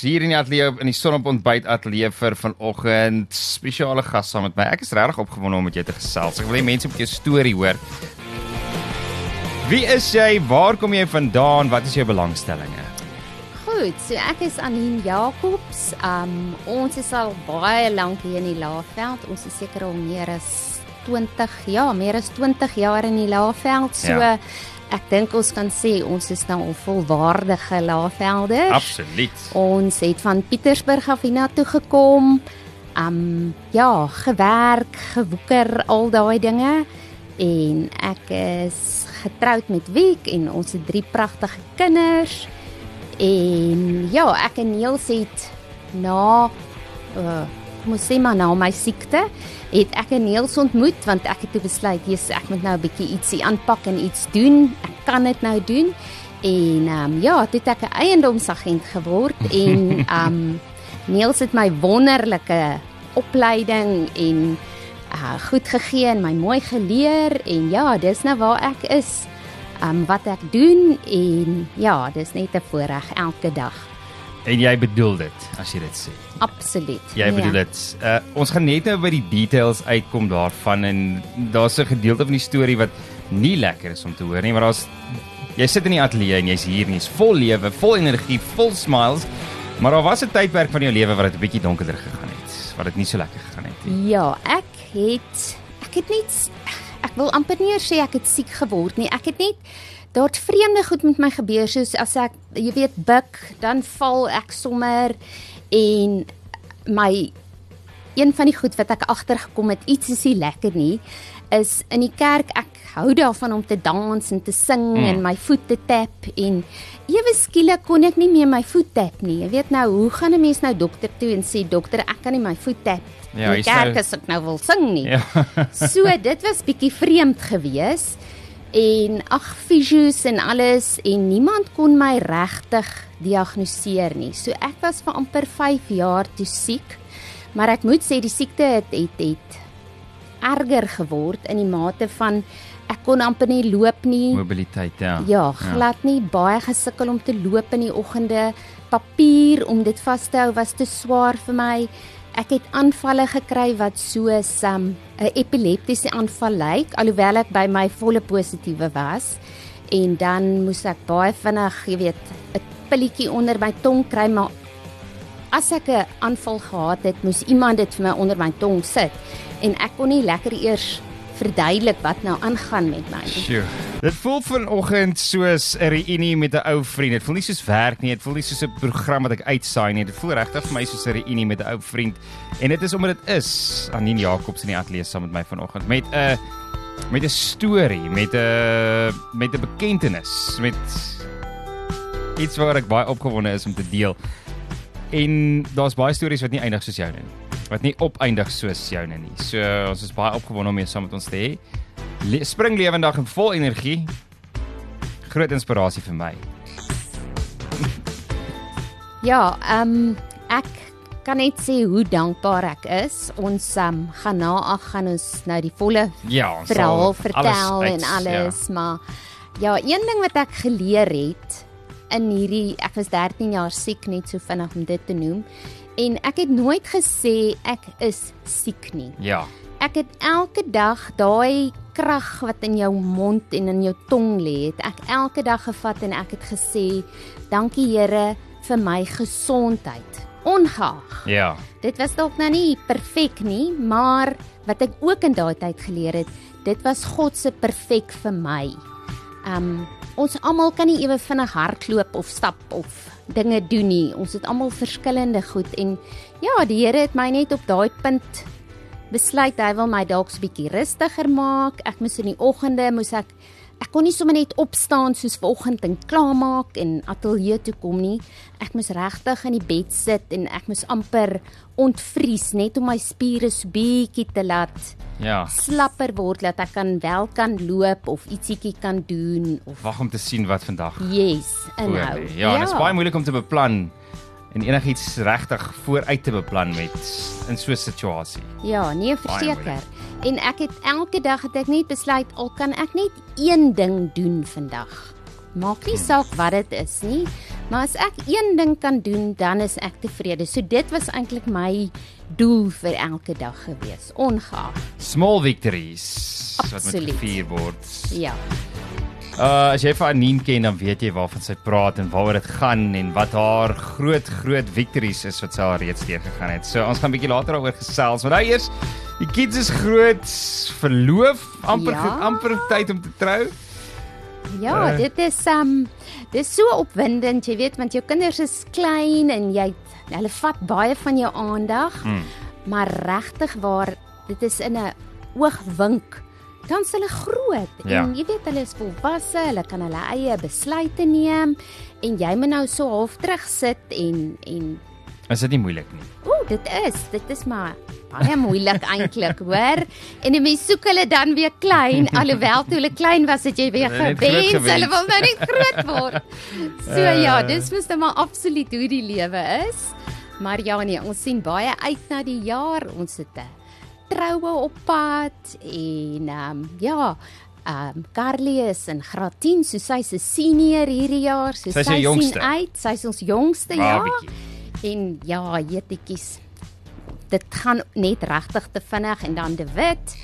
Hier in die ateljee in die sonop ontbyt ateljee vir vanoggend spesiale gas saam met my. Ek is regtig opgewonde om met jou te gesels. Ek wil hê mense moet jou storie hoor. Wie is jy? Waar kom jy vandaan? Wat is jou belangstellinge? Goed, so ek is Anine Jacobs. Um ons is al baie lank hier in die Laagveld. Ons is seker al meer as 20, ja, meer as 20 jaar in die Laagveld. So Ja. Ek dink ons kan sê ons is nou al volwaardige Laagvelders. Absoluut. Ons het van Pietersburg af hiernatoe gekom. Um ja, gewerk, gewoeker, al daai dinge. En ek is getroud met Wiek en ons het drie pragtige kinders. En ja, ek en Niels het na uh moet sê maar na my siekte het ek en Niels ontmoet want ek het toe besluit jy's ek moet nou 'n bietjie ietsie aanpak en iets doen. Ek kan dit nou doen. En ehm um, ja, toe het ek 'n eiendomsagent geword en ehm um, Niels het my wonderlike opleiding en uh goed gegee en my mooi geleer en ja, dis nou waar ek is. Um wat ek doen en ja, dis net 'n voorreg elke dag. En jy bedoel dit as jy dit sê. Absoluut. Jy bedoel dit. Uh ons gaan net nou by die details uitkom daarvan en daar's 'n gedeelte van die storie wat nie lekker is om te hoor nie, maar daar's jy sit in die ateljee en jy's hier en jy's vol lewe, vol energie, vol smiles. Maar daar was 'n tydperk van jou lewe wat dit 'n bietjie donkerder gegaan het, wat dit nie so lekker gegaan het nie. Ja, ek het ek het net ek wil amper nie sê ek het siek geword nie. Ek het net daar't vreemde goed met my gebeur soos as ek jy weet buk, dan val ek sommer en my een van die goed wat ek agtergekom het, iets is nie lekker nie, is in die kerk ek hou daarvan om te dans en te sing mm. en my voet te tap en ewe skielik kon ek nie meer my voet tap nie. Jy weet nou, hoe gaan 'n mens nou dokter toe en sê dokter, ek kan nie my voet tap Ja, in die nou- kerk as ek nou wil sing nie. Ja. So dit was bietjie vreemd geweest en ag fisios en alles en niemand kon my regtig diagnoseer nie. So ek was vir amper 5 jaar toe siek. Maar ek moet sê die siekte het het, het erger geword in die mate van ek kon amper nie loop nie. Mobiliteit, ja. Ja, glad nie baie gesukkel om te loop in die oggende. Papier om dit vas te hou was te swaar vir my. Ek het aanvalle gekry wat soos 'n um, epileptiese aanval lyk, alhoewel ek by my volle positiewe was. En dan moes ek baie vinnig, jy weet, 'n pilletjie onder my tong kry, maar as ek 'n aanval gehad het, moes iemand dit vir my onder my tong sit en ek kon nie lekker eers verduidelik wat nou aangaan met my. Sjoe. Dit voel vanoggend soos 'n reunie met 'n ou vriend. Dit voel nie soos werk nie, dit voel nie soos 'n program wat ek uitsaai nie. Dit voel regtig vir my soos 'n reunie met 'n ou vriend. En dit is omdat dit is Anine Jacobs in die ateljee saam met my vanoggend met 'n met 'n storie, met 'n met 'n bekentenis, met iets waar ek baie opgewonde is om te deel. En daar's baie stories wat nie eindig soos joune nie. Wat nie opeindig soos joune nie. So ons is baie opgewonde om jou saam met ons te hê. Le spring lewendig en vol energie. Groot inspirasie vir my. Ja, ehm um, ek kan net sê hoe dankbaar ek is. Ons um, gaan na ag gaan ons nou die volle Ja, verhaal vertel alles en uit- alles, ja. maar ja, een ding wat ek geleer het in hierdie ek was 13 jaar siek net so vinnig om dit te noem en ek het nooit gesê ek is siek nie. Ja. Ek het elke dag daai krag wat in jou mond en in jou tong lê, het ek elke dag gevat en ek het gesê, "Dankie Here vir my gesondheid." Ongeag. Ja. Dit was dalk nou nie perfek nie, maar wat ek ook in daai tyd geleer het, dit was God se perfek vir my. Um ons almal kan nie ewe vinnig hardloop of stap of dinge doen nie. Ons het almal verskillende goed en ja, die Here het my net op daai punt besluit hy wil my dalk 'n bietjie rustiger maak. Ek moes in die oggende moes ek ek kon nie sommer net opstaan soos vanoggend en klaarmaak en ateljee toe kom nie. Ek moes regtig in die bed sit en ek moes amper ontvries net om my spiere so bietjie te laat Ja. slapper word dat ek kan wel kan loop of ietsiekie kan doen of Wag om te sien wat vandag yes, inhou. Ja, ja. dit is baie moeilik om te beplan en enigiets regtig vooruit te beplan met in so 'n situasie. Ja, nee, Baie verseker. En ek het elke dag het ek net besluit al kan ek net een ding doen vandag. Maak nie saak wat dit is nie, Maar as ek een ding kan doen, dan is ek tevrede. So dit was eintlik my doel vir elke dag gewees, ongeag. Small victories wat met Absoluut. gevier word. Ja. Uh as jy vir Anien ken, dan weet jy waarvan sy praat en waaroor dit gaan en wat haar groot groot victories is wat sy al reeds deurgegaan het. So ons gaan 'n bietjie later daaroor gesels. Maar nou eers, die kids is groot, verloof, amper Ja. amper tyd om te trou. Ja, Eh. dit is um dis so opwindend, jy weet, want jou kinders is klein en jy hulle vat baie van jou aandag. Mm. Maar regtig waar, dit is in 'n oogwink. Dan is hulle groot Ja. en jy weet hulle is volwasse, hulle kan hulle eie besluite neem en jy moet nou so half terug sit en en Is dit nie moeilik nie? Ooh, dit is, dit is maar baie moeilik eintlik, hoor. En die mense soek hulle dan weer klein, alhoewel toe hulle klein was, het jy weer gewens, hulle wil nou net groot word. So Eh. ja, dis mos nou maar absoluut hoe die lewe is. Maar ja nee, ons sien baie uit na die jaar. Ons het 'n troue op pad en ehm um, ja, ehm um, Carly is in graad 10, so sy's 'n senior hierdie jaar, so Sy sy sien uit. Sy's ons jongste ja. Babietjie. En ja, jetjies. Dit gaan net regtig te vinnig en dan De Wit.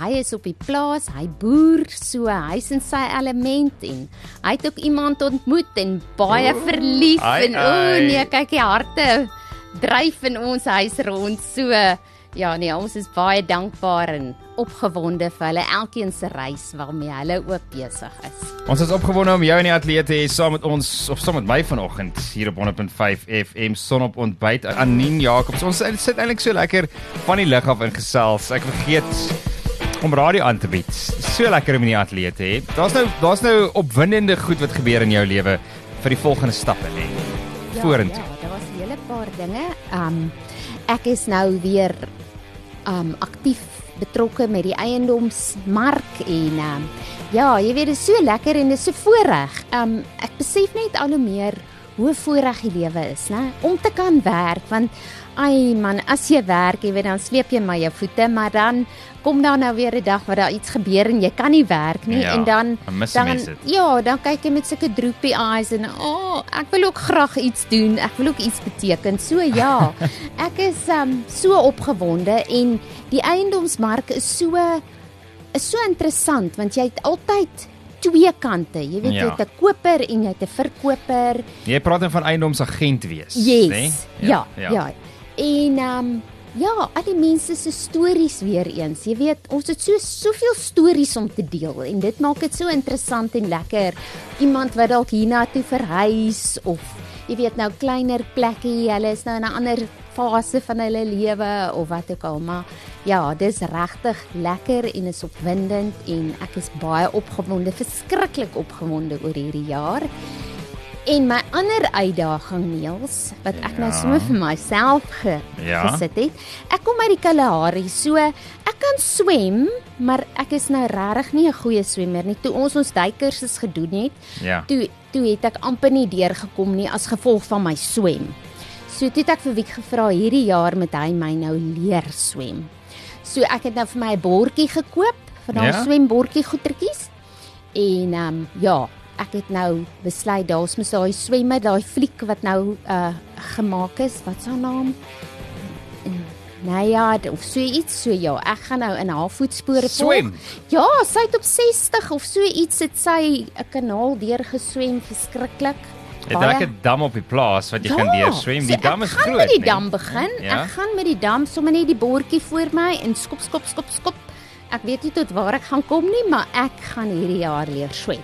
Hy is op die plaas, hy boer, so hy's in sy element en hy het ook iemand ontmoet en baie verlief ai, en o ai. nee, kyk die harte dryf in ons huis rond. So ja, nee, ons is baie dankbaar en opgewonde vir hulle elkeen se reis waarmee hulle ook besig is. Ons is opgewonde om jou in die ateljee te hê saam met ons of saam met my vanoggend hier op 100.5 FM Sonop ontbyt. Anien Jacobs. Ons sit eintlik so lekker van die lig af in gesels. Ek vergeet om radio aan te bied. So lekker om in die ateljee te hê. Daar's nou daar's nou opwindende goed wat gebeur in jou lewe vir die volgende stappe lê. Vorentoe. Ja, daar was 'n hele paar dinge. Um ek is nou weer um aktief betrokke met die eiendomsmark en um ja, jy weet dit is so lekker en dit is so voorreg. Um ek besef net al hoe meer hoe voorreg die lewe is, né? Om te kan werk want ai man, as jy werk, jy weet dan sleep jy maar jou voete, maar dan kom daar nou weer 'n dag waar daar iets gebeur en jy kan nie werk nie Ja, en dan dan ja, dan kyk jy met sulke droopy eyes en o, oh, ek wil ook graag iets doen. Ek wil ook iets beteken. So ja, ek is um so opgewonde en die eiendomsmark is so is so interessant want jy het altyd twee kante. Jy weet Ja. jy het 'n koper en jy het 'n verkoper. Jy praat nou van eiendomsagent wees, Yes. nê? Ja, ja, ja. En um ja, al die mense se stories weer eens. Jy weet, ons het so soveel stories om te deel en dit maak dit so interessant en lekker. Iemand wat dalk hiernatoe verhuis of jy weet nou kleiner plekkie, hulle is nou in 'n ander fase van hulle lewe of wat ook al, maar ja, dis regtig lekker en is opwindend en ek is baie opgewonde, verskriklik opgewonde oor hierdie jaar. En my ander uitdaging Niels wat ek nou Ja. sommer vir myself ge, Ja. gesit het. Ek kom uit die Kalahari, so ek kan swem, maar ek is nou regtig nie 'n goeie swemmer nie. Toe ons ons duikerses gedoen het, Ja. toe toe het ek amper nie deurgekom nie as gevolg van my swem. So toe het ek vir Wiek gevra hierdie jaar moet hy my nou leer swem. So ek het nou vir my 'n bordjie gekoop van daai Ja? swembordjie goetertjies. En ehm um, ja, ek het nou besluit daar's mos daai swemme, daai fliek wat nou uh gemaak is. Wat haar naam? Nee ja, of so iets so ja, ek gaan nou in haar voetspore Swem? Ja, sy het op 60 of so iets het sy 'n kanaal deurgeswem, verskriklik. Het ek 'n dam op die plaas wat jy kan deurswem. Die so dam ek is gaan groot. met die nee? dam begin. Ja? Ek gaan met die dam sommer net die bordjie voor my en skop skop skop skop. Ek weet nie tot waar ek gaan kom nie, maar ek gaan hierdie jaar leer swem.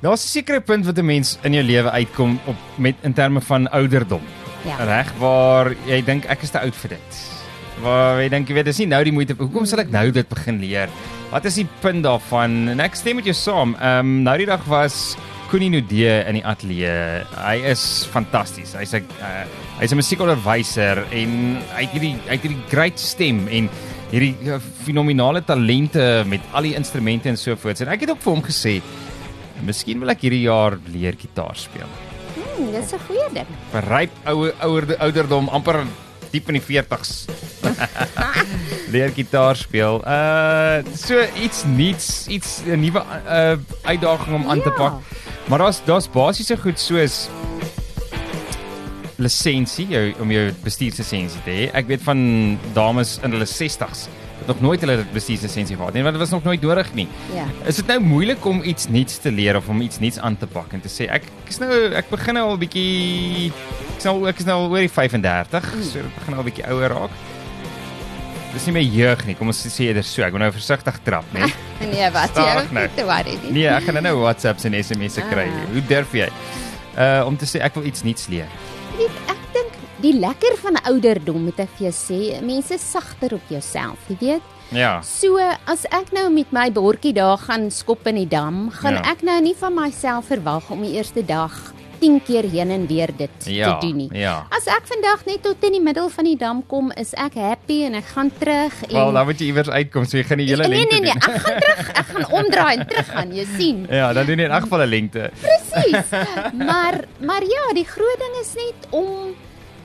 Daar's 'n sekere punt wat 'n mens in jou lewe uitkom op met in terme van ouderdom. Ja. Reg waar jy dink ek is te oud vir dit. Waar jy dink jy weet dis nie nou die moeite. Hoekom sal ek nou dit begin leer? Wat is die punt daarvan? En ek stem met jou saam. Ehm um, nou die dag was Koenie Nudee in die ateljee. Hy is fantasties. Hy's 'n uh, hy's 'n musiekonderwyser en hy het hierdie hy het hierdie great stem en hierdie uh, fenominale talente met al die instrumente en so voort. En ek het ook vir hom gesê, "Miskien wil ek hierdie jaar leer gitaar speel." Hmm, dis 'n goeie ding. Verryp ouer ouer ouderdom amper diep in die 40s. leer gitaar speel. Uh so iets nuuts, iets 'n nuwe uh uitdaging om aan te Ja. pak. Maar daar's daar's basiese goed soos lisensie jou om jou bestuurslisensie te hê. Ek weet van dames in hulle 60s nog nooit hulle bestuurslisensie gehad het nie, want dit was nog nooit nodig nie. Ja. Is dit nou moeilik om iets nuuts te leer of om iets nuuts aan te pak en te sê ek ek is nou ek begin nou al bietjie ek is nou ek is nou al oor die 35, Mm. so ek begin al bietjie ouer raak. Dis nie meer jeug nie. Kom ons sê eerder so. Ek moet nou versigtig trap, né? Nee, wat jy hoef nou. te worry nie. Nee, ek gaan nou WhatsApps en SMS'e kry. Ah. Hoe durf jy? Uh om te sê ek wil iets nuuts leer. Weet, ek die lekker van ouderdom moet ek vir jou sê, mense sagter op jouself, jy weet. Ja. So as ek nou met my bordjie daar gaan skop in die dam, gaan Ja. ek nou nie van myself verwag om die eerste dag 10 keer heen en weer dit Ja. te doen nie. Ja. As ek vandag net tot in die middel van die dam kom, is ek happy en ek gaan terug en Wel, dan moet jy iewers uitkom, so jy gaan die hele Nee lengte nee nee, doen. ek gaan terug, ek gaan omdraai en terug gaan, jy sien. Ja, dan doen jy in elk geval 'n lengte. Presies. Maar maar ja, die groot ding is net om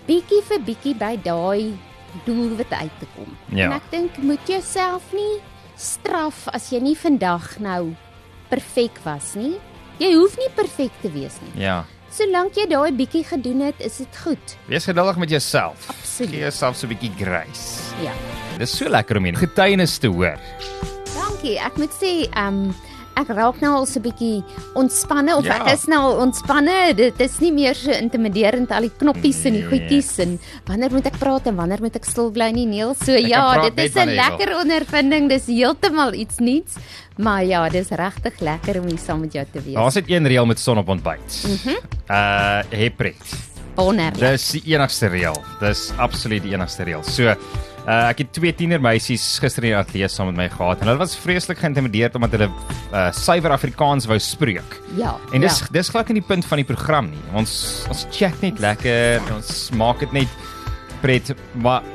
bietjie vir bietjie by daai doelwit uit te kom. Ja. En ek dink moet jouself nie straf as jy nie vandag nou perfek was nie. Jy hoef nie perfek te wees nie. Ja. Solank jy daai bietjie gedoen het, is dit goed. Wees geduldig met jouself. Absoluut. Gee jouself so 'n bietjie grace. Ja. Dis so lekker om hier getuienis te hoor. Dankie. Ek moet sê, ehm um, ek raak nou al so 'n bietjie ontspanne of Ja. ek is nou ontspanne. Dit is nie meer so intimiderend al die knoppies en die Nee. goedjies en wanneer moet ek praat en wanneer moet ek stil bly nie Neil. So ja, praat dit is 'n jy wil. lekker ondervinding. Dis heeltemal iets nuuts. Maar ja, dis regtig lekker om hier saam met jou te wees. Daar's net een reël met son op ontbyt. Mhm. Uh hepret. Wonderlik. Dis die enigste reël. Dis absoluut die enigste reël. So Uh, ek het twee tienermeisies gister in die ateljee saam met my gehad en hulle was vreeslik geïntimideerd omdat hulle uh, suiwer Afrikaans wou spreek. Ja. En dis ja. dis glad nie die punt van die program nie. Ons ons chat net lekker, ons maak dit net pret, maar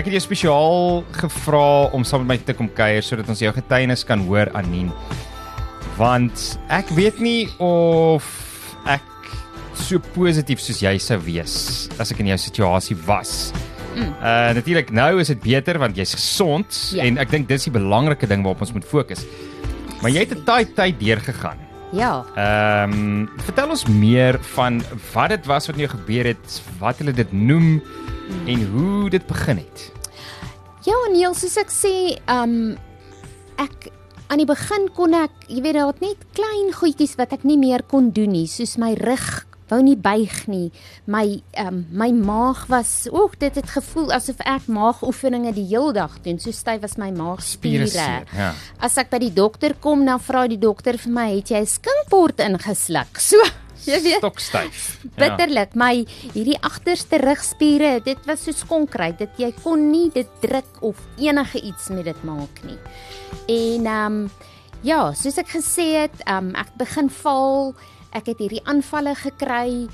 ek het jou spesiaal gevra om saam met my te kom kuier sodat ons jou getuienis kan hoor Anien. Want ek weet nie of ek so positief soos jy sou wees as ek in jou situasie was. Mm. Uh natuurlik nou is dit beter want jy's gesond Ja. en ek dink dis die belangrike ding waarop ons moet fokus. Maar jy het 'n taai tyd deurgegaan. Ja. Ehm um, vertel ons meer van wat dit was wat jou gebeur het, wat hulle dit noem en hoe dit begin het. Ja, Neil, soos ek sê, um ek aan die begin kon ek, jy weet, daar het net klein goedjies wat ek nie meer kon doen nie, soos my rug wou nie buig nie. My um my maag was, oek, dit het gevoel asof ek maagoefeninge die heel dag doen. So styf was my maagspiere. seer, ja. As ek by die dokter kom, dan vra die dokter vir my, "Het jy 'n skinkbord ingesluk?" So, jy weet Stokstyf. bitterlik my hierdie agterste rugspiere dit was so konkreet dit jy kon nie dit druk of enige iets met dit maak nie en ehm um, ja soos ek gesê het ehm um, ek begin val ek het hierdie aanvalle gekry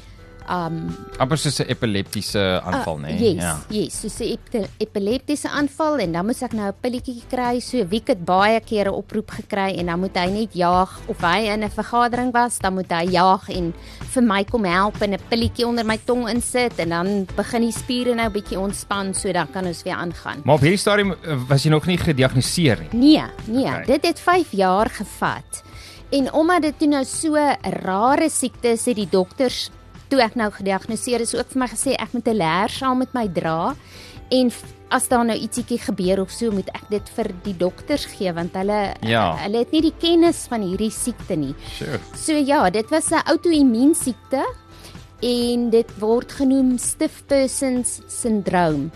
um, Amper soos 'n epileptiese aanval? Uh, yes, yes, so 'n epi epileptiese aanval en dan moet ek nou 'n pilletjie kry. So Wiek het baie kere oproep gekry en dan moet hy net jaag of hy in 'n vergadering was, dan moet hy jaag en vir my kom help en 'n pilletjie onder my tong insit en dan begin die spiere nou bietjie ontspan so dan kan ons weer aangaan. Maar op hierdie stadium uh, was jy nog nie gediagnoseer nie. Nee, nee, okay. dit het 5 jaar gevat. En omdat dit toe nou so 'n rare siekte is, het die dokters toe ek nou gediagnoseer is ook vir my gesê ek moet 'n leer saam met my dra en as daar nou ietsiekie gebeur of so moet ek dit vir die dokters gee want hulle Ja. hulle het nie die kennis van hierdie siekte nie. Sure. So ja, dit was 'n outoimmuun siekte en dit word genoem stiff persons syndroom.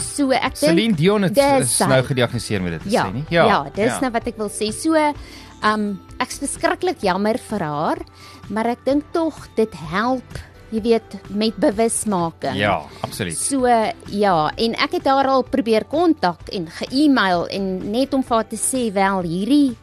So ek dink Celine Dion het is nou gediagnoseer met dit, Ja, sê nie? ja, ja, dis ja. nou wat ek wil sê. So, um ek's verskriklik jammer vir haar, maar ek dink tog dit help, jy weet, met bewusmaking. Ja, absoluut. So ja, en ek het haar al probeer kontak en ge-email en net om vir haar te sê wel hierdie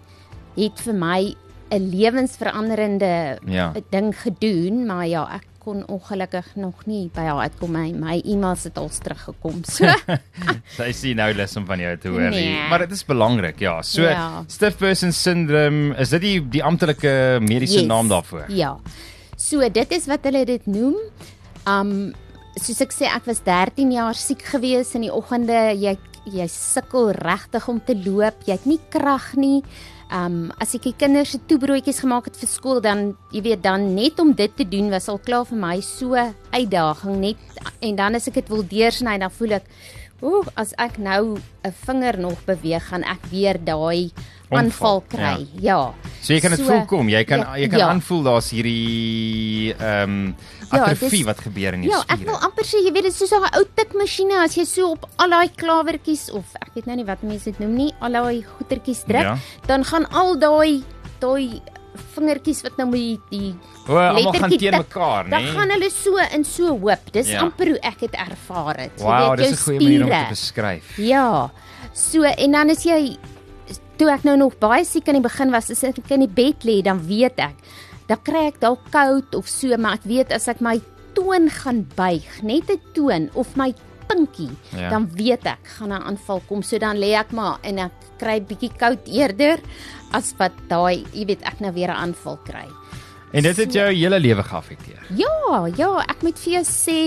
het vir my 'n lewensveranderende Ja. ding gedoen, maar ja, ek kon ongelukkig nog nie by haar uitkom my my e-mails het al teruggekom. So Sy sien nou lus om van jou te hoor. Nee. nie. Maar dit is belangrik, ja. So Ja. stiff person syndrome, is dit die die amptelike mediese Yes. naam daarvoor? Ja. So dit is wat hulle dit noem. Um soos ek sê ek was 13 jaar siek gewees in die oggende. Jy jy sukkel regtig om te loop. Jy het nie krag nie. Um as ek die kinders se toebroodjies gemaak het vir skool dan jy weet dan net om dit te doen was al klaar vir my so uitdaging net. En dan as ek dit wil deursny dan voel ek ooh as ek nou 'n vinger nog beweeg gaan ek weer daai aanval kry. Ja. So jy kan dit So, voel kom, jy kan ja, jy kan ja. aanvoel daar's hierdie ehm um, Ja, atrofie dis- wat gebeur in jou Ja, spiere. ek wil amper sê jy weet dit is soos 'n ou tikmasjiene as jy so op al daai klawertjies of ek weet nou nie wat mense dit noem nie, al daai goetertjies druk, Ja. dan gaan al daai daai vingertjies wat nou met die, O, almal gaan teen mekaar, Dan nê? gaan hulle so in so hoop. Dis Ja. amper hoe ek dit ervaar het. Jy Wow, weet, dis 'n goeie manier om spiere. te beskryf. Ja. So en dan as jy toe ek nou nog baie siek aan die begin was, as ek in die bed lê, dan weet ek, dan kry ek dalk koud of so, maar ek weet as ek my toon gaan buig, net 'n toon of my pinkie, Ja. dan weet ek gaan 'n aanval kom. So dan lê ek maar en ek kry bietjie koud eerder as wat daai, jy weet, ek nou weer 'n aanval kry. En dit het jou hele lewe geaffekteer. Ja, ja, ek moet vir jou sê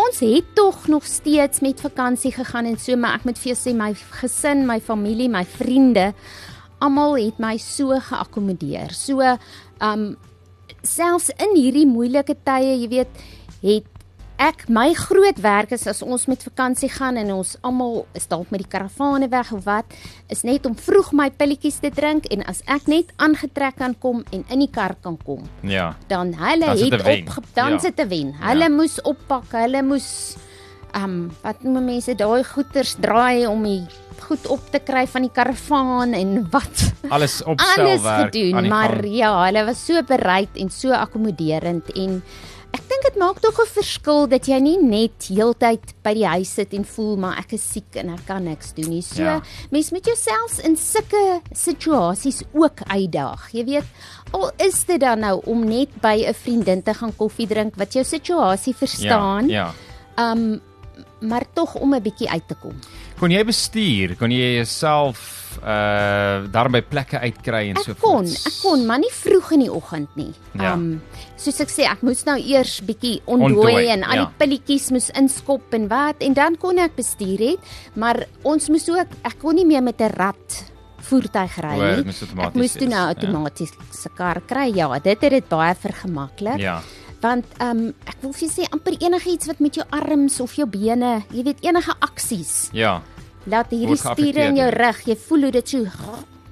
ons het tog nog steeds met vakansie gegaan en so, maar ek moet vir jou sê my gesin, my familie, my vriende, almal het my so geakkommodeer. So, um selfs in hierdie moeilike tye, jy weet, het ek my groot werk is as ons met vakansie gaan en ons almal is dalk met die karavane weg of wat, is net om vroeg my pilletjies te drink en as ek net aangetrek kan kom en in die kar kan kom Ja. dan hulle Dan het op dan Ja. sit te wen. Hulle moes oppak, hulle moes ehm um, wat noem mense daai goeters draai om die goed op te kry van die karavaan en wat Alles alles opstelwerk aan gedoen, maar gang. ja, hulle was so bereid en so akkommoderend en ek dink dit maak tog 'n verskil dat jy nie net heeltyd by die huis sit en voel maar ek is siek en ek kan niks doen nie. So Ja. mens moet jouself in sulke situasies ook uitdaag. Jy weet, al is dit dan nou om net by 'n vriendin te gaan koffie drink wat jou situasie verstaan, Ja. um maar tog om 'n bietjie uit te kom. Kon jy bestuur? Kon jy jouself uh daar by plekke uitkry en so Ek kon, voort? ek kon, maar nie vroeg in die oggend nie. Ja. Um soos ek sê, ek moes nou eers bietjie ontdooi en al ja. die pilletjies moes inskop en wat en dan kon ek bestuur het, maar ons moes ook ek kon nie meer met 'n rat voertuig ry nie. Ek outomaties moes toe nou ja. outomatiese kar kry. Ja, dit het dit baie vergemaklik. Ja. Want ehm um, ek wil vir jou sê amper enigiets wat met jou arms of jou bene, jy weet enige aksies Ja. laat hierdie spiere in jou rug, jy voel hoe dit so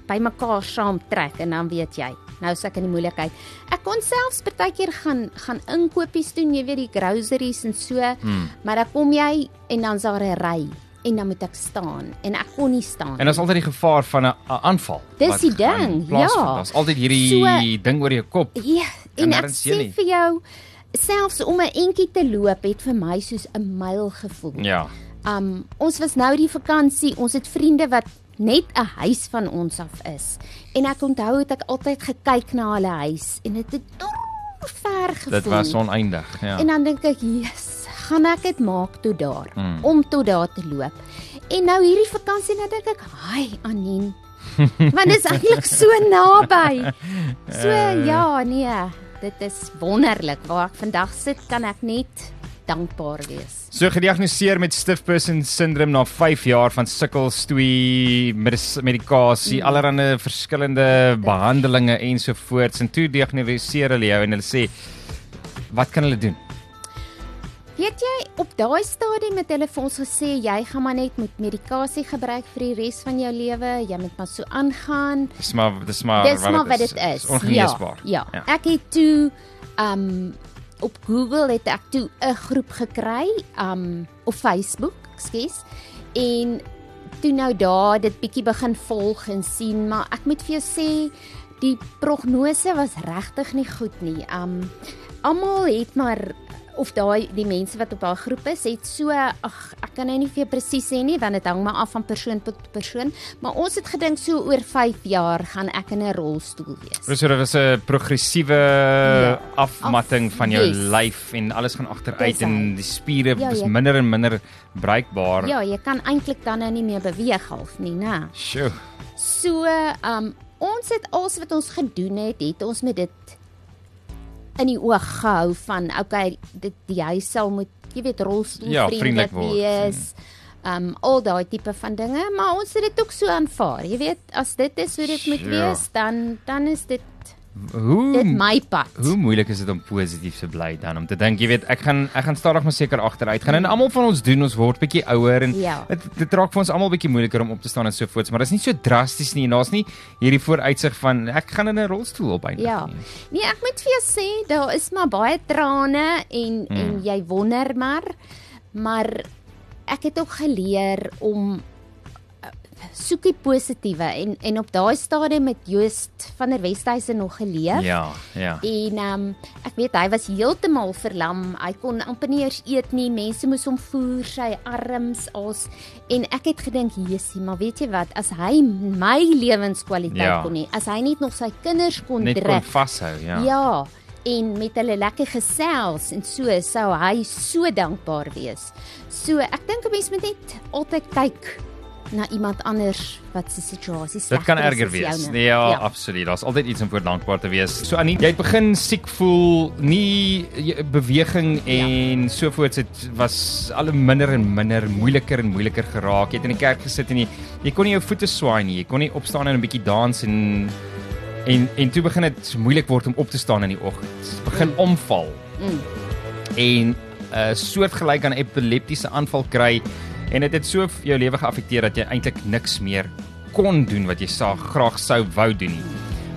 bymekaar saamtrek en dan weet jy, nou is ek in die moeilikheid. Ek kon selfs partykeer gaan gaan inkopies doen, jy weet die groceries en so, Hmm. maar dan kom jy en dan's daar 'n ry en dan moet ek staan en ek kon nie staan. En daar's altyd die gevaar van 'n aanval. Dis die ding, ja. Daar's altyd hierdie So- ding oor jou kop. Ja, Kan en ek sê nie. vir jou selfs om 'n entjie te loop het vir my soos 'n myl gevoel. Ja. Um ons was nou die vakansie, ons het vriende wat net 'n huis van ons af is. En ek onthou het ek altyd gekyk na hulle huis en dit het dor ver gevoel. Dit was oneindig, ja. En dan dink ek, "Jesus, gaan ek dit maak tot daar Mm. om tot daar te loop." En nou hierdie vakansie nou dink ek, "Haai, Anien." Want dit is eintlik so naby. So Eh. ja, nee, dit is wonderlik waar ek vandag sit, kan ek net dankbaar wees. So gediagnoseer met stiff person syndroom na 5 jaar van sukkelstoei medis- medikasie, mm. allerlei verskillende behandelings ensovoorts en toe diagnoseer hulle jou en hulle sê wat kan hulle doen? Weet jy, op daai stadium het hulle vir ons gesê jy gaan maar net met medikasie gebruik vir die res van jou lewe, jy moet maar so aangaan. Dis maar dis maar Dis maar wat dit is. Dis ongeneesbaar. Ja, ja. Ek het toe um op Google het ek toe 'n groep gekry, um op Facebook, ekskuus. En toe nou daar dit bietjie begin volg en sien, maar ek moet vir jou sê die prognose was regtig nie goed nie. Um almal het maar of daai die mense wat op daai groep is, het so ag ek kan nou nie vir presies sê nie want dit hang maar af van persoon tot persoon, maar ons het gedink so oor 5 jaar gaan ek in 'n rolstoel wees. Dus so dit was 'n progressiewe Ja, afmatting af- van jou yes. lyf en alles gaan agteruit en die spiere Ja, is minder en minder bruikbaar. Ja, jy kan eintlik dan nou nie meer beweeg half nie, né? Sjoe. So, um ons het alles wat ons gedoen het, het ons met dit in die oog gehou van okay, dit die huis sal moet jy weet rolstoel Ja, wees. um al daai tipe van dinge, maar ons het dit ook so aanvaar. Jy weet, as dit is hoe dit moet Ja. wees, dan dan is dit Hoe dit my pad. Hoe moeilik is dit om positief te bly dan om te dink, jy weet, ek gaan ek gaan stadig maar seker agteruit gaan en almal van ons doen, ons word bietjie ouer en Ja. dit dit raak vir ons almal bietjie moeiliker om op te staan en so voorts, maar dit is nie so drasties nie en daar's nie hierdie vooruitsig van ek gaan in 'n rolstoel opeindig Ja. nie. Nee, ek moet vir jou sê, daar is maar baie trane en mm. en jy wonder maar maar ek het ook geleer om soek die positiewe en en op daai stadium met Joost van der Westhuizen nog geleef. Ja, ja. En ehm um, ek weet hy was heeltemal verlam. Hy kon amper nie eers eet nie. Mense moes hom voer, sy arms as en ek het gedink, "Jessie, maar weet jy wat, as hy my lewenskwaliteit Ja. kon hê, as hy net nog sy kinders kon Net kon druk." vashou, ja. Ja, en met hulle lekker gesels en so sou hy so dankbaar wees. So ek dink 'n mens moet net altyd kyk na iemand anders wat se situasie sleg Dit kan erger wees. Nee, ja, ja, absoluut. Daar's altyd iets om voor dankbaar te wees. So Annie, jy het begin siek voel, nie beweging en ja. so voort het was al minder en minder, moeiliker en moeiliker geraak. Jy het in die kerk gesit en jy, jy kon nie jou voete swaai nie. Jy kon nie opstaan en 'n bietjie dans en en en toe begin dit moeilik word om op te staan in die oggend. Begin Mm. omval Mm. en 'n uh, soortgelyk aan epileptiese aanval kry en dit het so jou lewe geaffekteer dat jy eintlik niks meer kon doen wat jy sa graag sou wou doen nie.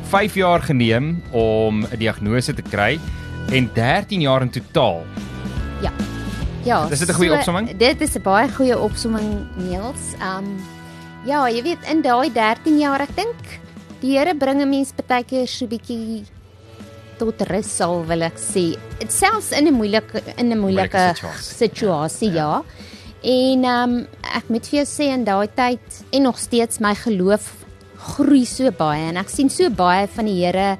5 jaar geneem om 'n diagnose te kry en 13 jaar in totaal. Ja. Ja. Is dit 'n goeie opsomming? Dit is 'n baie goeie opsomming, Niels. Um ja, jy weet in daai 13 jaar, ek dink die Here bring 'n mens baie keer so bietjie tot rus sal wil ek sê. Dit selfs in 'n moeilike in 'n moeilike Moeilike situasie. situasie, ja. En um ek moet vir jou sê in daai tyd en nog steeds my geloof groei so baie en ek sien so baie van die Here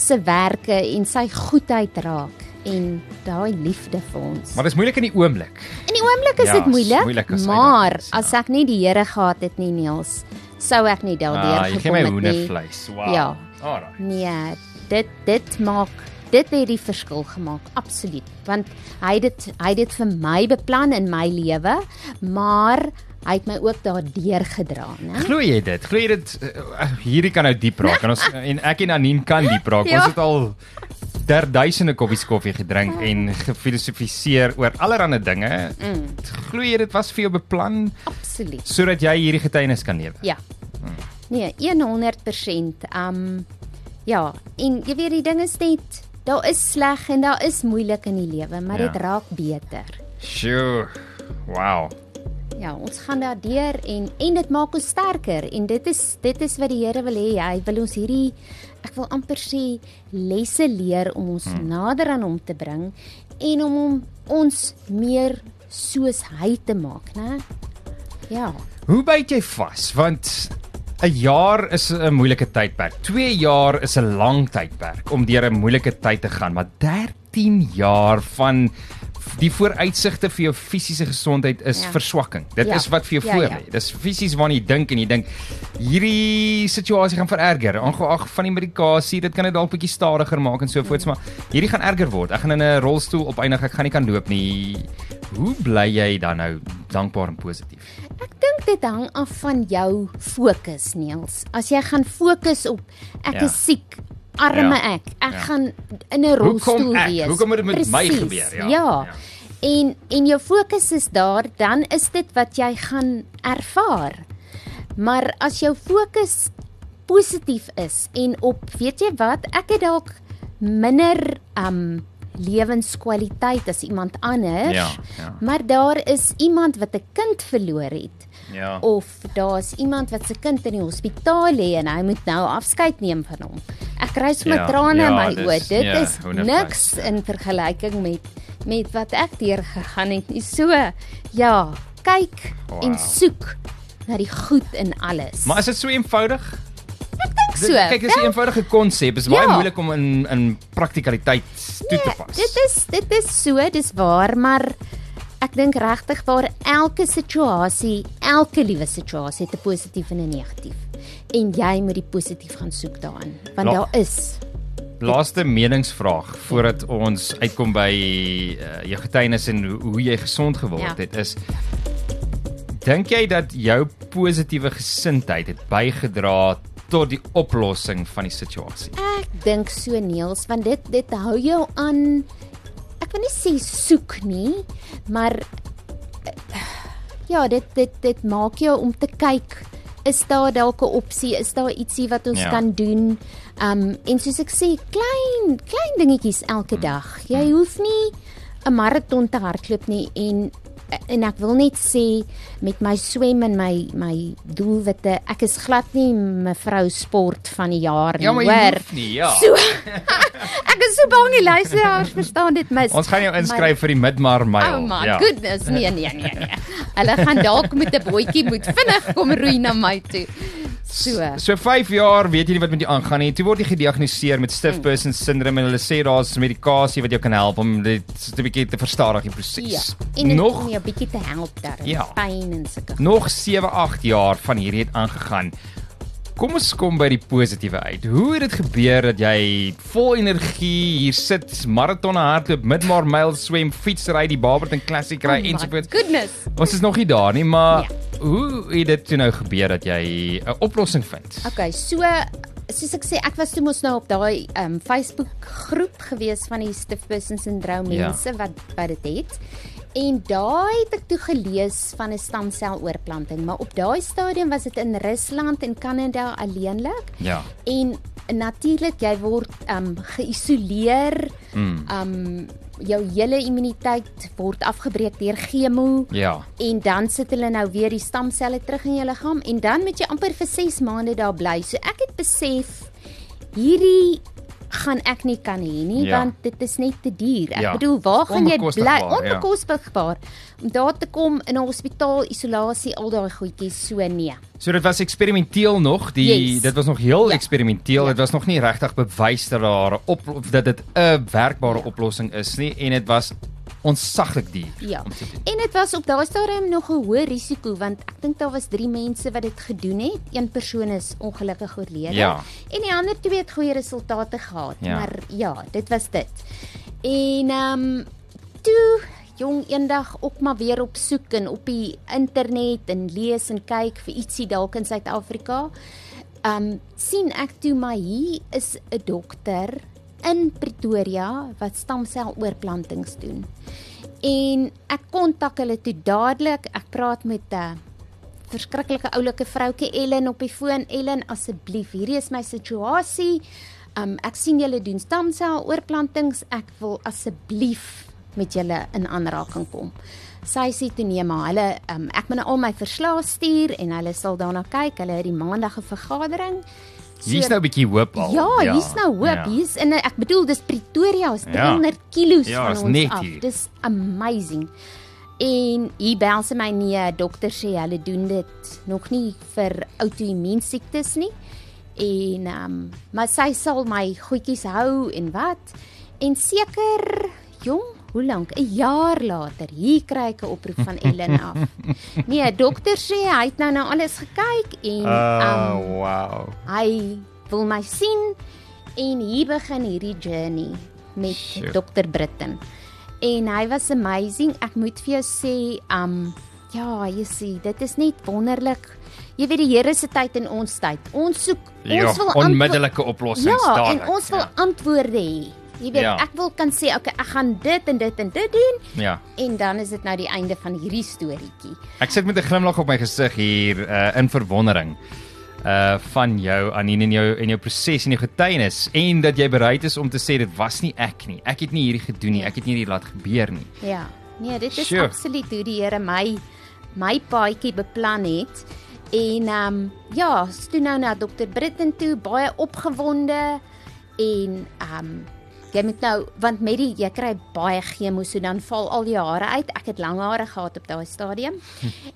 se werke en sy goedheid raak en daai liefde vir ons. Maar dit is moeilik in die oomblik. In die oomblik is Ja, dit is moeilik, moeilik as maar uitdagings, ja. as ek nie die Here gehad het nie, Niels, sou ek nie daardeur Ah, jy gee my gekom het nie. hoendervleis. Wow. Ja. Alraai. Nee, dit dit maak dit het die verskil gemaak, absoluut. Want hy het dit hy het dit vir my beplan in my lewe, maar hy het my ook daardeur gedra, né? Glo jy dit? Glo jy dit uh, hierdie kan nou diep raak en ons en ek en Anien kan diep raak. Ja. Ons het al der duisende koppies koffie gedrink en gefilosofiseer oor allerlei dinge. Mm, Glo jy dit was vir jou beplan absoluut. sodat jy hierdie getuienis kan lewe? Ja. Nee, 100%. Um ja, en jy weet die ding is net daar is sleg en daar is moeilik in die lewe, maar Ja. dit raak beter. Sjoe. Wow. Ja, ons gaan daardeur en en dit maak ons sterker en dit is dit is wat die Here wil hê. Hy wil ons hierdie ek wil amper sê lesse leer om ons hmm. nader aan hom te bring en om hom ons meer soos hy te maak, né? Ja. Hoe byt jy vas? Want 'n jaar is 'n moeilike tydperk. 2 jaar is 'n lang tydperk om deur 'n moeilike tyd te gaan, maar 13 jaar van die vooruitsigte vir jou fisiese gesondheid is Ja. verswakking. Dit Ja. is wat vir jou Ja, voor ja. lê. Dis fisies waarna jy dink en jy dink hierdie situasie gaan vererger. Aangeag van die medikasie, dit kan dit dalk bietjie stadiger maak en so voorts, maar hierdie gaan erger word. Ek gaan in 'n rolstoel opeindig, ek gaan nie kan loop nie. Hoe bly jy dan nou dankbaar en positief? Ek dink dit hang af van jou fokus, Niels. As jy gaan fokus op ek Ja. is siek, arme Ja. ek, ek Ja. gaan in 'n rolstoel Hoekom ek? wees. Hoekom moet dit met my Presies, gebeur? Ja. Ja. Ja. ja. En en jou fokus is daar, dan is dit wat jy gaan ervaar. Maar as jou fokus positief is en op weet jy wat, ek het dalk minder um lewenskwaliteit as iemand anders. Ja, ja. Maar daar is iemand wat 'n kind verloor het Ja. of daar's iemand wat se kind in die hospitaal lê en hy moet nou afskeid neem van hom. Ek kry sommer Ja, trane ja, in my oë. Dit ja, is niks ja. in vergelyking met met wat ek deur gegaan het nie. So ja, kyk Wow. en soek na die goed in alles. Maar is dit so eenvoudig? ek dink so. Dit- Kyk, dis 'n eenvoudige konsep. Dit is baie Ja. moeilik om in in praktikaliteit toe te pas. Dit is dit is so, dis waar, maar ek dink regtig waar elke situasie, elke liewe situasie het 'n positief en 'n negatief. En jy moet die positief gaan soek daarin, want Ja. daar is Laaste meningsvraag voordat ons uitkom by uh, jou getuienis en hoe, hoe jy gesond geword Ja. het is Dink jy dat jou positiewe gesindheid het bygedra tot die oplossing van die situasie? Ek dink so Niels, want dit dit hou jou aan ek wil nie sê soek nie, maar ja, dit dit dit maak jou om te kyk is daar dalk 'n opsie, is daar ietsie wat ons Ja. kan doen? Um en soos ek sê, klein klein dingetjies elke Mm. dag. Jy hoef nie 'n maraton te hardloop nie en en ek wil net sê met my swem en my my doelwitte, ek is glad nie mevrou sport van die jaar nie, Ja, maar jy hoor. hoef nie, ja. So ek is so bang die luisteraars verstaan dit mis. Ons gaan jou inskryf vir die Midmar Mile. Oh my ja. goodness, nee nee nee nee. Hulle gaan dalk met 'n bootjie moet vinnig kom roei na my toe. So. So 5 jaar weet jy nie wat met jou aangaan nie. Toe word jy gediagnoseer met stiff person syndrome en hulle sê daar's medikasie wat jou kan help om dit 'n bietjie te verstadig die Ja. proses. En nog om jou bietjie te help daar. Ja. Pyn en sulke. nog 7, 8 jaar van hierdie het aangegaan. Kom ons kom by die positiewe uit. Hoe het dit gebeur dat jy vol energie hier sit, maratonne hardloop, midmar mile swem, fietsry, die Barberton Classic ry Oh my ensovoorts? Goodness. Ons is nog nie daar nie, maar Ja. hoe het dit toe nou gebeur dat jy 'n oplossing vind? Okay, so soos ek sê, ek was toe mos nou op daai um Facebook groep gewees van die stiff person syndroom Ja. mense wat wat dit het. En daai het ek toe gelees van 'n stamseloorplanting, maar op daai stadium was dit in Rusland en Kanada alleenlik. Ja. En natuurlik jy word um geïsoleer. Mm. Um jou hele immuniteit word afgebreek deur chemo Ja. en dan sit hulle nou weer die stamselle terug in jou liggaam en dan moet jy amper vir 6 maande daar bly. So ek het besef hierdie gaan ek nie kan hê nie Ja. want dit is net te duur. Ek Ja. bedoel, waar gaan jy bly? Onbekostigbaar, ja. Onbekostigbaar. Om daar te kom in 'n hospitaal, isolasie, al daai goedjies, so nee. So dit was eksperimenteel nog. Die Yes. dit was nog heel Ja. eksperimenteel. Ja. Dit was nog nie regtig bewys dat daar 'n dat dit 'n werkbare oplossing is nie en dit was onsaglik duur. Ja. En dit was op daai stadium nog 'n hoë risiko want ek dink daar was 3 mense wat dit gedoen het. Een persoon is ongelukkig oorlede Ja. en die ander twee het goeie resultate gehad. Ja. Maar ja, dit was dit. En ehm um, toe jong eendag ook maar weer op soek en op die internet en lees en kyk vir ietsie dalk in Suid-Afrika. Ehm um, sien ek toe maar hier is 'n dokter in Pretoria wat stamseloorplantings doen. En ek kontak hulle toe dadelik. Ek praat met 'n verskriklike oulike vroutjie Ellen op die foon. Ellen, asseblief, hierdie is my situasie. Um ek sien julle doen stamseloorplantings. Ek wil asseblief met julle in aanraking kom. Sy sê toe nee, maar hulle um ek moet nou al my verslae stuur en hulle sal daarna kyk. Hulle het die maandag 'n vergadering. Hier's nou 'n bietjie hoop al. Ja, hier's nou hoop. Ja. Hier's in ek bedoel dis Pretoria, is Ja. 300 kilos Ja, van is ons net af. hier. Dis amazing. En hier bel sy my nee, dokter sê hulle doen dit nog nie vir outoimmuun siektes nie. En ehm um, maar sy sal my goedjies hou en wat. En seker jong, hoe lank? 'n Jaar later, hier kry ek 'n oproep van Ellen af. Nee, dokter sê hy het nou na alles gekyk en ehm um, Oh, wow. Hy wil my sien en hier begin hierdie journey met Sjoe. Dr. Britten. En hy was amazing. Ek moet vir jou sê, um ja, jy sien, dit is net wonderlik. Jy weet die Here se tyd en ons tyd. Ons soek Ja, ons wil onmiddellike oplossings Ja, dadelik. en ons wil ja. antwoorde hê. Jy weet, Ja. ek wil kan sê, okay, ek gaan dit en dit en dit doen Ja. en dan is dit nou die einde van hierdie storieetjie. Ek sit met 'n glimlag op my gesig hier uh, in verwondering uh van jou Anine en jou en jou proses en jou getuienis en dat jy bereid is om te sê dit was nie ek nie. Ek het nie hierdie gedoen nie. Ek het nie hierdie laat gebeur nie. Ja. Nee, dit is Sjoe. absoluut hoe die Here my my paadjie beplan het. En ehm um, ja, toe nou na dokter Britten toe, baie opgewonde en ehm um, jy moet nou want met die jy kry baie chemo so dan val al die hare uit. Ek het lang hare gehad op daai stadium.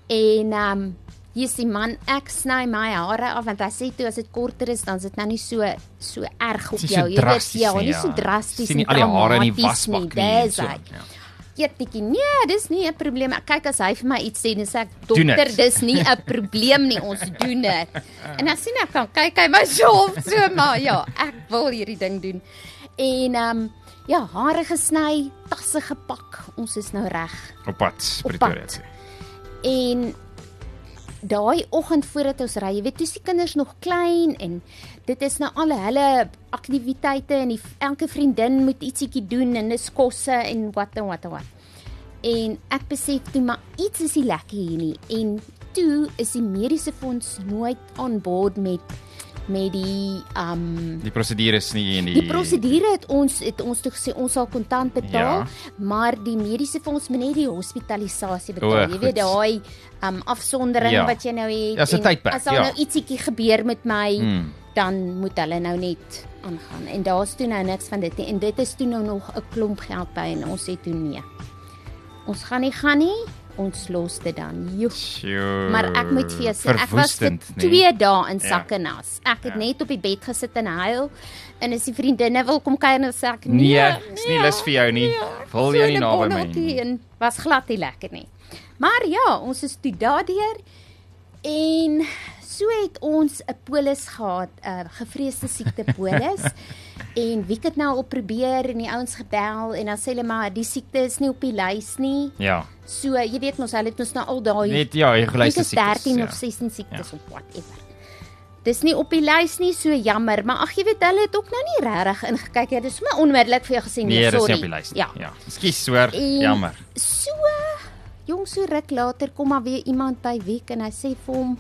en ehm um, hier is die man ek sny my hare af want hy sê toe as dit korter is dan is dit nou nie so so erg op nie jou. Jy weet drasties ja, nie, nie so ja. drasties Sien nie en al die hare in die nie. wasbak nie. Dis so, hy ja. eetjie. Nee, dis nie 'n probleem. Ek kyk as hy vir my iets sê, dan sê ek dokter, dit." dis nie 'n probleem nie. Ons doen dit. En dan sien ek kan kyk hy my so op so maar ja, ek wil hierdie ding doen. En ehm um, ja, hare gesny, tasse gepak. Ons is nou reg. Op pad Pretoria toe. En daai oggend voordat ons ry, jy weet, toe die kinders nog klein en dit is nou al hulle aktiwiteite en die, elke vriendin moet ietsiekie doen en dis kosse en wat en wat en wat. En ek besef toe maar iets is nie lekker hier nie en toe is die mediese fonds nooit aan boord met met die um Die prosedures nie en die Die prosedure het ons het ons toe gesê ons sal kontant betaal, Ja. maar die mediese fonds moet net die hospitalisasie O, betaal. jy weet daai um afsondering Ja. wat jy nou het. Ja, tydperk, As daar ja. nou ietsiekie gebeur met my, Hmm. dan moet hulle nou net aangaan. En daar's toe nou niks van dit nie. En dit is toe nou nog 'n klomp geld by en ons sê toe nee. Ons gaan nie gaan nie. Ons los dit dan. Joe. Sure. Maar ek moet vir jou sê, ek was vir Verwoestend, nee. 2 dae in Ja. sakke nas. Ek het Ja. net op die bed gesit en huil. En as die vriendinne wil kom kuier en sê ek Nee, nee, is nie lus vir jou nie. Wil jou nie naby my nie. En was glad nie lekker nie. Maar ja, ons is toe daardeur en so het ons 'n polis gehad, 'n gevreesde siekte polis. en wie het nou op probeer en die ouens gebel en dan sê hulle maar die siekte is nie op die lys nie. Ja. So jy weet mos hulle het ons nou al daai Net ja, jy geluister Ek is 13 of 16 siektes ja. of whatever. Dis nie op die lys nie, so jammer, maar ag jy weet hulle het ook nou nie regtig ingekyk nie. Dis sommer onmiddellik vir jou gesê nee, Nee, dis sorry. nie op die lys nie. Ja. Ja. Ekskuus hoor. Jammer. So jong so ruk later kom maar weer iemand by Wiek en hy sê vir hom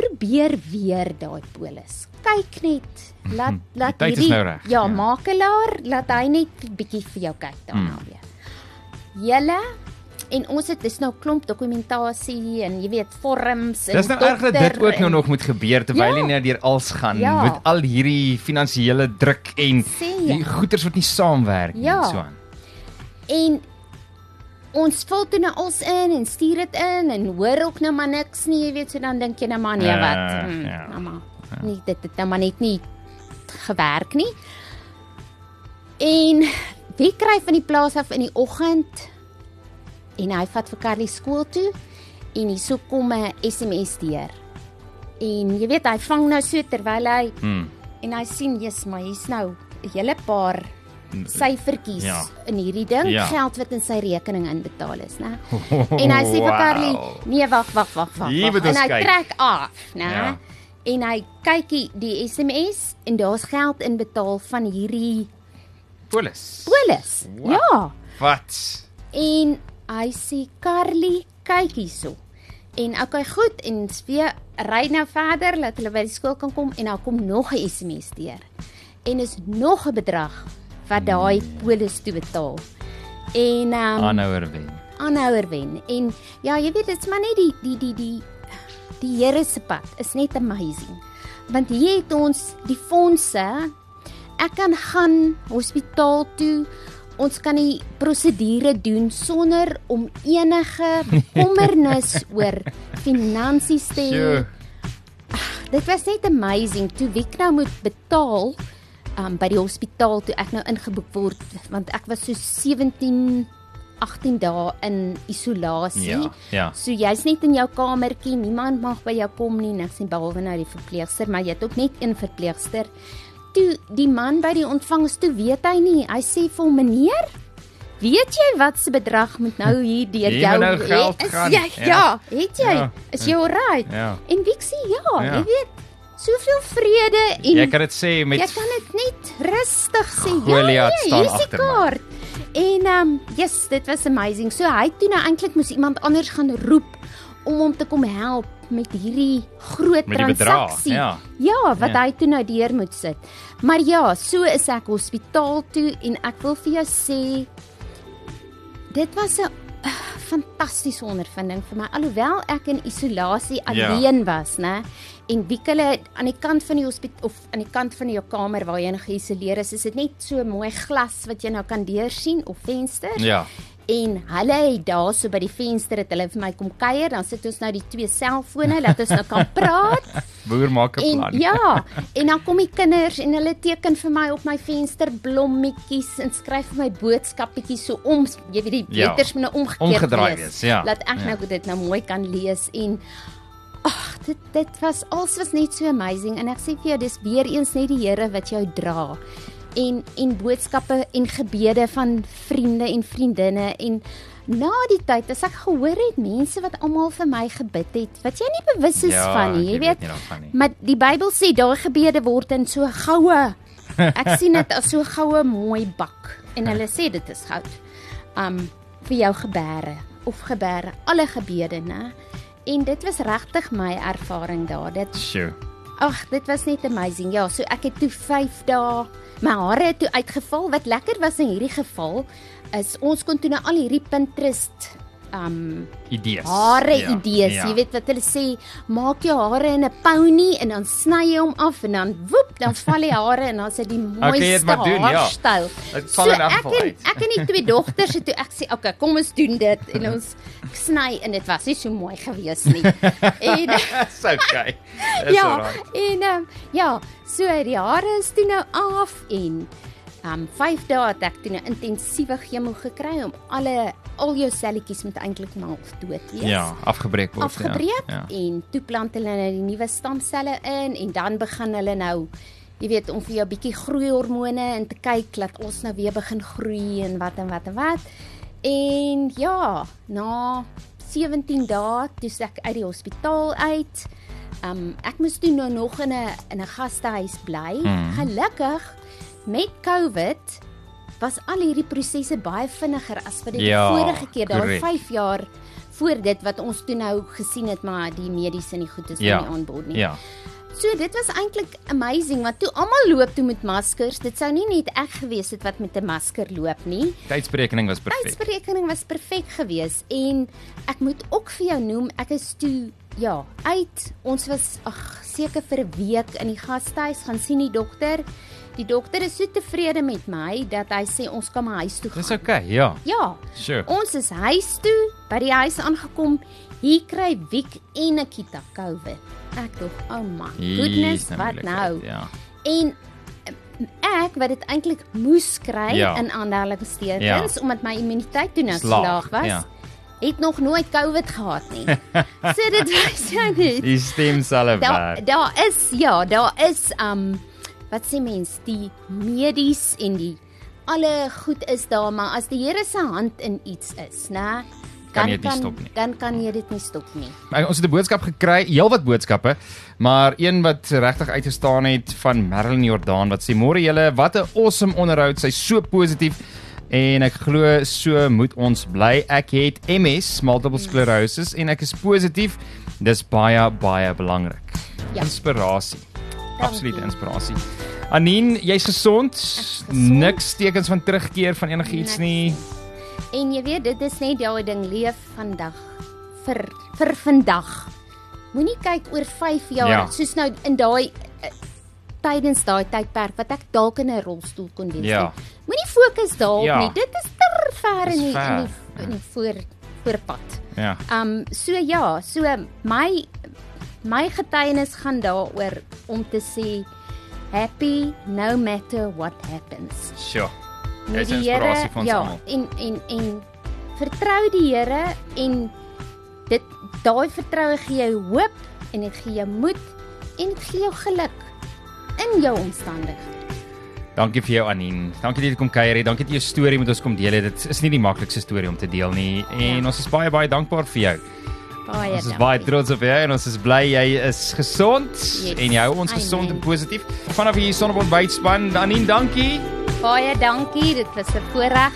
probeer weer daai polis. Kyk net. Laat laat tyd is nou ja, ja. makelaar, laat hy net bietjie vir jou kyk daarna Hmm. weer. Julle en ons het dis nou klomp dokumentasie en jy weet vorms en Dis nou erg dat dit ook nou en- nog moet gebeur terwyl Ja. jy net deur als gaan Ja. met al hierdie finansiële druk en jy? die goederes wat nie saamwerk nie Ja. so aan. En ons vul toe nou als in en stuur dit in en hoor ook nou maar niks nie, jy weet, so dan dink jy nou maar nee Ja, wat. Hmm, ja. nou maar. Nie dit het nou maar net nie gewerk nie. En wie kry van die plaas af in die oggend en hy vat vir Carly skool toe en hierso kom 'n SMS deur. En jy weet hy vang nou so terwyl hy Hmm. en hy sien jy's maar hier's nou 'n hele paar syfertjies Ja. in hierdie ding, Ja. geld wat in sy rekening inbetaal is, né? En hy sê vir Carly, Wow. nee, wag, wag, wag, wag. En hy kyk. trek af, né? Ja. En hy kyk die, SMS en daar's geld inbetaal van hierdie Polis. polis. Wow. Ja. Wat? En hy sê Carly, kyk hierso. En okay, goed en weer ry nou verder dat hulle by die skool kan kom en dan kom nog 'n SMS deur. En is nog 'n bedrag wat daai polis toe betaal. En ehm um, Aanhouer wen. aanhouer wen. En ja, jy weet dit's maar net die die die die die Here se pad is net amazing. Want hier het ons die fondse. Ek kan gaan hospitaal toe. Ons kan die prosedure doen sonder om enige bekommernis oor finansies te hê. Sjoe. Dit was net amazing toe ek nou moet betaal um, by die hospitaal toe ek nou ingeboek word want ek was so 17 18 dae in isolasie. Ja, ja. So jy's net in jou kamertjie, niemand mag by jou kom nie, niks nie behalwe nou die verpleegster, maar jy het ook net een verpleegster. Toe die man by die ontvangs toe weet hy nie. Hy sê vir hom: "Meneer, weet jy wat se bedrag moet nou hier deur jou nou geld Is gaan." Jy, Ja. ja, het jy? Ja. Is jy alright? Ja. En Wiek sê ja, Ja. jy weet, soveel vrede en Jy kan dit sê met jy kan dit net rustig sê. Goliath ja, staan is die agter my. En ehm um, yes, dit was amazing. So hy toe nou eintlik moes iemand anders gaan roep om hom te kom help met hierdie groot Met die bedrag, transaksie. ja. ja, wat Ja. hy toe nou deur moet sit. Maar ja, so is ek hospitaal toe en ek wil vir jou sê dit was 'n uh, fantastiese ondervinding vir my alhoewel ek in isolasie Ja. alleen was, né? En wie hulle aan die kant van die hospitaal of aan die kant van jou kamer waar jy in geïsoleer is, is dit net so mooi glas wat jy nou kan deursien of vensters. Ja. En hulle het daarso by die venster het hulle vir my kom kuier, dan sit ons nou die twee selfone dat ons nou kan praat. Boer maak 'n En plan. ja, en dan kom die kinders en hulle teken vir my op my venster blommetjies en skryf vir my boodskappietjies so om, jy weet die Ja, letters moet nou omgekeerd omgedraai wees. wees, ja, Laat ek ja. nou dit nou mooi kan lees en ag, dit dit was alles was net so amazing en ek sê vir jou dis weer eens net die Here wat jou dra. en en boodskappe en gebede van vriende en vriendinne en na die tyd as ek gehoor het mense wat almal vir my gebid het wat jy nie bewus is Ja, van nie, jy jy weet weet. nie. Maar die Bybel sê daai gebede word in so goue. Ek sien dit as so goue mooi bak en hulle sê dit is goud. Um vir jou gebere of gebere, alle gebede, né? En dit was regtig my ervaring daar. Dit Sjoe. Ag, dit was net amazing. Ja, so ek het toe 5 dae my hare het toe uitgeval. Wat lekker was in hierdie geval is ons kon toe nou al hierdie Pinterest um Idees. hare Ja, idees. ja. Jy weet wat hulle sê, maak jou hare in 'n pony en dan sny jy hom af en dan woep, dan val die hare en dan sit die Okay, mooiste maar doen, ja. haarstyl. Dit val in elk ek geval uit. ek en die twee dogters het toe ek sê, "Oké, kom ons doen dit." En ons sny en dit was nie so mooi gewees nie. en Dis okay. Dis ja, alright. en um, ja, so die hare is toe nou af en um 5 dae het ek toe 'n intensiewe chemo gekry om alle al jou selletjies moet eintlik maar dood wees. Ja, afgebreek word. afgebreek Ja. ja. en toe plant hulle nou die nuwe stamselle in en dan begin hulle nou jy weet om vir jou bietjie groeihormone en te kyk dat ons nou weer begin groei en wat en wat en wat. En ja, na 17 dae toe ek uit die hospitaal uit. Um ek moes toe nou nog in 'n in 'n gastehuis bly. Mhm. Gelukkig met COVID was al hierdie prosesse baie vinniger as wat dit Ja, die vorige keer daai korrek. 5 jaar voor dit wat ons toe nou gesien het maar die mediese en die goed is Ja, nie aanbod nie. Ja. So dit was eintlik amazing want toe almal loop toe met maskers. Dit sou nie net ek gewees het wat met 'n masker loop nie. Tydsberekening was perfek. Tydsberekening was perfek geweest en ek moet ook vir jou noem, ek is toe ja, uit. Ons was ag seker vir 'n week in die gastehuis gaan sien die dokter. Die dokter is so tevrede met my dat hy sê ons kan maar huis toe gaan. Dis okay. Ja. Ja. Sure. Ons is huis toe, by die huis aangekom. Hier kry Wiek en Nikita COVID. Ek dink, oh my goodness, Jeez, wat moeilikheid, nou? Ja. En eh, ek wat dit eintlik moes kry Ja. in aanhalingstekens omdat my immuniteit toe nou Slaag, laag was. ja. Het nog nooit COVID gehad nie. so dit wys jou net. Die stem sal Daar daar is ja, daar is um wat sê mens, die medies en die alle goed is daar, maar as die Here se hand in iets is, né? Kan dan jy dit nie stop nie. Dan kan jy dit nie stop nie. Maar Ons het 'n boodskap gekry, heelwat boodskappe, maar een wat regtig uitgestaan het van Marilyn Jordan wat sê môre julle, wat 'n awesome onderhoud, sy's so positief en ek glo so moet ons bly. Ek het MS, multiple sclerosis en ek is positief. Dis baie baie belangrik. Ja. Inspirasie. Absolute inspirasie. Anien, jy's gesond. gesond. Niks tekens van terugkeer van enigiets nie. En jy weet, dit is net daai ding leef vandag vir vir vandag. Moenie kyk oor 5 jaar Ja. soos nou in daai uh, tydens daai tydperk wat ek dalk in 'n rolstoel kon wees. Ja. nie. Moenie fokus daarop Ja. nie. Dit is ter ver Dis in die, ver, in die in die voor voorpad. Ja. Um so ja, so my my getuienis gaan daaroor om te sê happy no matter what happens. Sjoe. Dis inspirasie Here- vir ons ja, almal. en en en vertrou die Here en dit daai vertroue gee jou hoop en dit gee jou moed en dit gee jou geluk in jou omstandighede. Dankie vir jou Anien. Dankie dat jy kom kuier het. Dankie dat jy jou storie met ons kom deel het. Dit is nie die maklikste storie om te deel nie en Ja. ons is baie baie dankbaar vir jou. Baie Ons is baie dankie. trots op jou en ons is bly jy is gesond Yes. en jy hou ons Amen. gesond en positief. Vanaf hier Sonnebond bytspan. Anien, dankie. Baie dankie. Dit was 'n voorreg